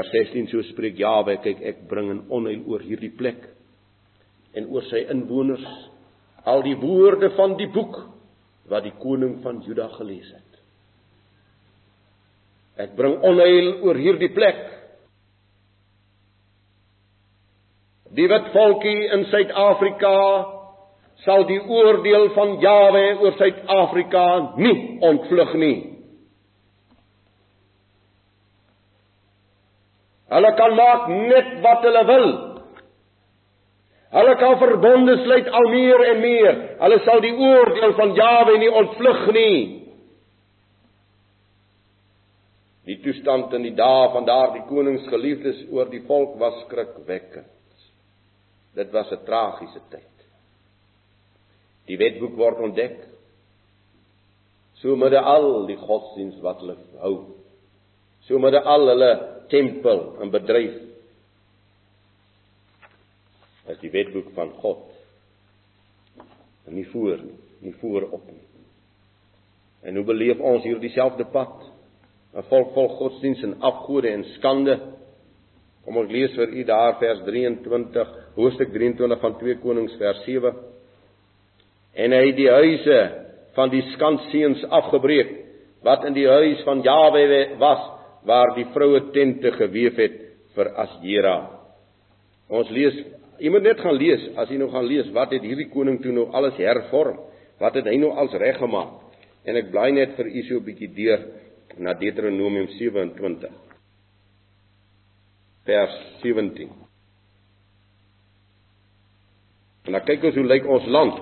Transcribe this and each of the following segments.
Vers 16 so spreek Jawe, kyk ek bring 'n onheil oor hierdie plek en oor sy inwoners al die woorde van die boek wat die koning van Juda gelees het. Ek bring onheil oor hierdie plek. Die wit volkie in Suid-Afrika sal die oordeel van Jawe oor Suid-Afrika nie ontvlug nie. Hulle kan maak net wat hulle wil. Hulle kan verbonde sluit al meer en meer. Hulle sal die oordeel van Jawe nie ontvlug nie. Die toestand in die dae van daardie koningsgeliefdes oor die volk was skrikwekkend. Dit was 'n tragiese tyd. Die wetboek word ontdek. So met al die godsdiens wat hulle hou. So met al hulle tempel en bedryf is die wetboek van God. En nie voor nie, nie voorop nie. En hoe beleef ons hier dieselfde pad? 'n Volk vol godsdiens en afgode en skande. Kom ons lees vir u daar vers 23, hoofstuk 23 van 2 Konings vers 7. En hy het die huise van die skandseuns afgebreek wat in die huis van Jawe was waar die vroue tente geweef het vir Asjera. Ons lees, jy moet net gaan lees, as jy nou gaan lees, wat het hierdie koning toe nou alles hervorm? Wat het hy nou als reggemaak? En ek bly net vir u so 'n bietjie deur na Deuteronomium 27 vers 17. En dan kyk ons hoe lyk ons land.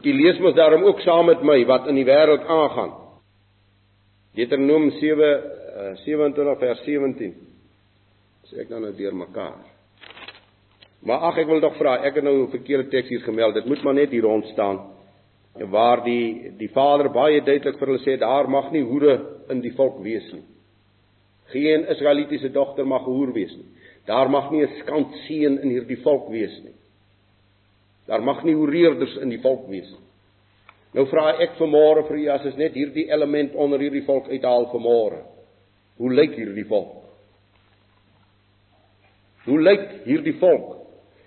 U lees mos daarom ook saam met my wat in die wêreld aangaan. Deuteronomium 7 27 vers 17. Sê ek nou nou deur mekaar. Maar ag ek wil tog vra, ek het nou 'n verkeerde teks hier gemeld. Dit moet maar net hier rond staan. Waar die die Vader baie duidelik vir hulle sê daar mag nie hoere in die volk wees nie. Geen Israelitiese dogter mag hoer wees nie. Daar mag nie 'n skandseun in hierdie volk wees nie. Daar mag nie hoereerders in die volk wees nie. Nou vra ek vanmôre vir u as is net hierdie element onder hierdie volk uithaal vanmôre. Hoe lyk hierdie volk? Hoe lyk hierdie volk?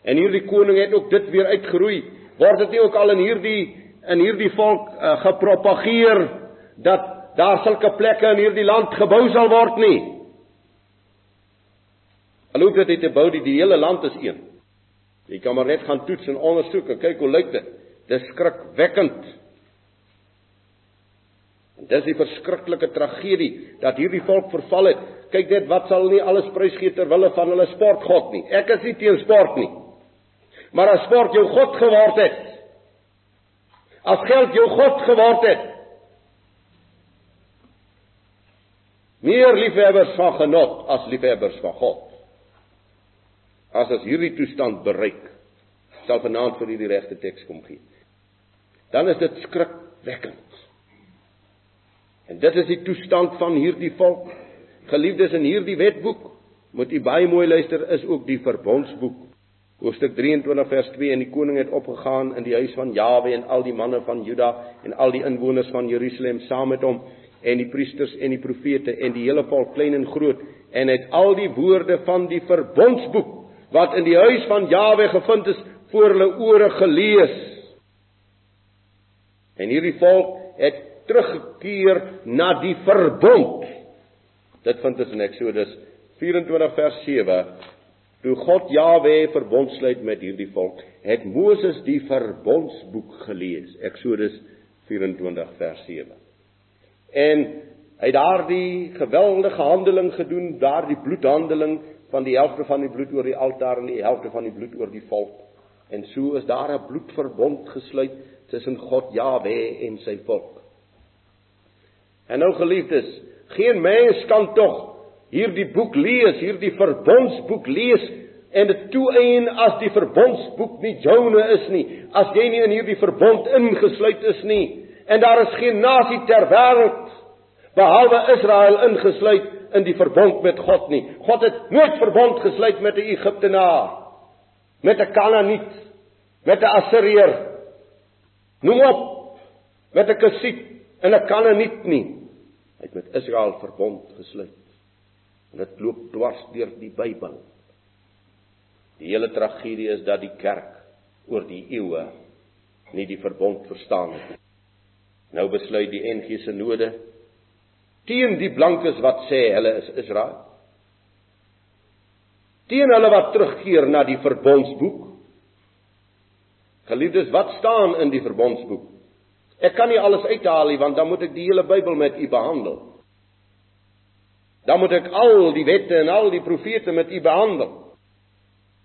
En hierdie koning het ook dit weer uitgeroei. Word dit nie ook al in hierdie in hierdie volk uh, gepropageer dat daar sulke plekke in hierdie land gebou sal word nie? Alhoewel dit dit te bou die, die hele land is een. Jy kan maar net gaan toets en ondersoek en kyk hoe lyk dit. Dis skrikwekkend. Dis die verskriklike tragedie dat hierdie volk verval het. Kyk net wat sal nie alles prys gee ter wille van hulle sportgod nie. Ek is nie teen sport nie. Maar as sport jou god geword het, as geld jou god geword het, meer liefhebbers van genot as liefhebbers van God. As as hierdie toestand bereik, sal vanaand vir u die regte teks kom gee. Dan is dit skrikwekkend. En dit is die toestand van hierdie volk. Geliefdes in hierdie wetboek, moet u baie mooi luister, is ook die verbondsboek. Hoofstuk 23 vers 2 en die koning het opgegaan in die huis van Jawe en al die manne van Juda en al die inwoners van Jerusalem saam met hom en die priesters en die profete en die hele volk klein en groot en het al die woorde van die verbondsboek wat in die huis van Jawe gevind is voor hulle ore gelees. En hierdie volk het teruggekeer na die verbond. Dit vind ons in Eksodus 24 vers 7. Toe God Jahwe verbond sluit met hierdie volk, het Moses die verbondsboek gelees. Eksodus 24 vers 7. En hy het daardie geweldige handeling gedoen, daardie bloedhandeling van die helfte van die bloed oor die altaar en die helfte van die bloed oor die volk. En so is daar 'n bloedverbond gesluit tussen God Jahwe en sy volk. En nou geliefdes, geen mens kan tog hierdie boek lees, hierdie verbondsboek lees en dit toeëien as die verbondsboek nie joune is nie, as jy nie in hierdie verbond ingesluit is nie. En daar is geen nasie ter wêreld behalwe Israel ingesluit in die verbond met God nie. God het nooit verbond gesluit met 'n Egiptenaar, met 'n Kanaaniet, met 'n Assirier. Noem op met 'n Kusiet en 'n Kanaaniet nie. Hy het met Israel verbond gesluit. En dit loop dwars deur die Bybel. Die hele tragedie is dat die kerk oor die eeue nie die verbond verstaan het nie. Nou besluit die NG Sinode teen die blankes wat sê hulle is Israel. Teen hulle wat terugkeer na die verbondsboek. Geliefdes, wat staan in die verbondsboek? Ek kan nie alles uithaal nie want dan moet ek die hele Bybel met u behandel. Dan moet ek al die wette en al die profete met u behandel.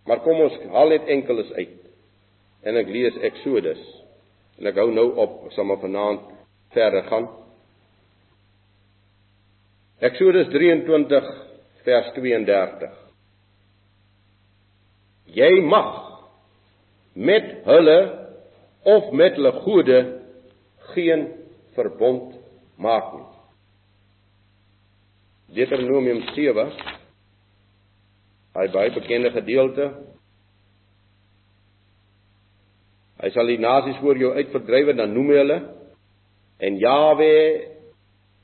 Maar kom ons haal net enkeles uit. En ek lees Eksodus. En ek hou nou op, sal maar vanaand verder gaan. Eksodus 23 vers 32. Jy mag met hulle of met hulle gode geen verbond maak nie. Deuteronomium 7 hy baie bekende gedeelte. Hy sal die nasies voor jou uitverdryf en dan noem hy hulle en Jawe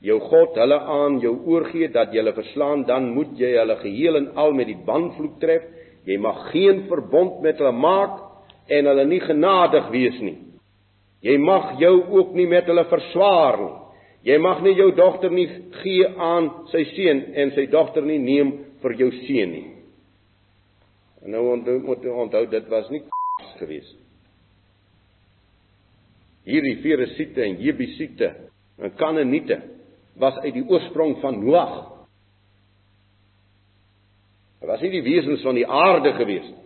jou God hulle aan jou oorgee dat jy hulle verslaan dan moet jy hulle geheel en al met die banvloek tref. Jy mag geen verbond met hulle maak en hulle nie genadig wees nie jy mag jou ook nie met hulle verswaar nie jy mag nie jou dogter nie gee aan sy seun en sy dogter nie neem vir jou seun nie en nou onthou moet onthou dit was nie geweest hierdie Feresiete en Jebusiete en Kanaaniete was uit die oorsprong van Noag. Dit was nie die wesens van die aarde gewees nie.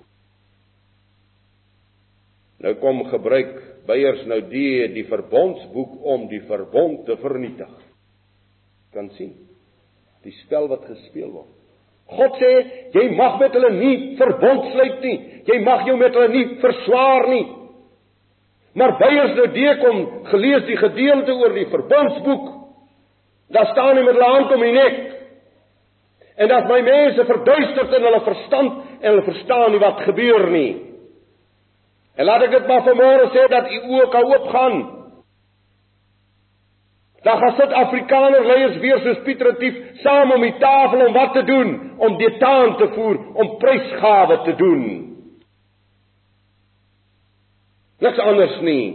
Nou kom gebruik Beiers nou die die verbondsboek om die verbond te vernietig. Kan sien. Die spel wat gespeel word. God sê jy mag met hulle nie verbond sluit nie. Jy mag jou met hulle nie verswaar nie. Maar Beiers nou deekom gelees die gedeelte oor die verbondsboek. Daar staan hy met hulle hand om die nek. En dat my mense verduisterd in hulle verstand en hulle verstaan nie wat gebeur nie. En laat ek dit maar vanmôre sê dat u oë kan oopgaan. Daar gaan sit Afrikaner leiers weer soos Pieter Tief saam om die tafel om wat te doen? Om die taan te voer, om prysgawe te doen. Niks anders nie.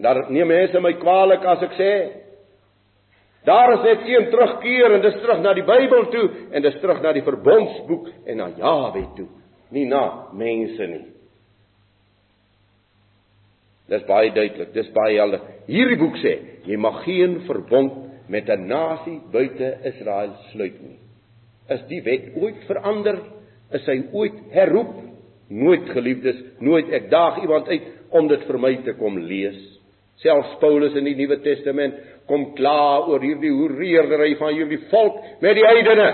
Daar neem mense my kwaadlik as ek sê daar is net een terugkeer en dis terug na die Bybel toe en dis terug na die verbondsboek en na Jahwe toe, nie na mense nie. Dis baie duidelik, dis baie helder. Hierdie boek sê jy mag geen verbond met 'n nasie buite Israel sluit nie. Is die wet ooit verander? Is hy ooit herroep? Nooit geliefdes, nooit ek daag iemand uit om dit vir my te kom lees. Selfs Paulus in die Nuwe Testament kom kla oor hierdie hoereerdery van hierdie volk met die heidene.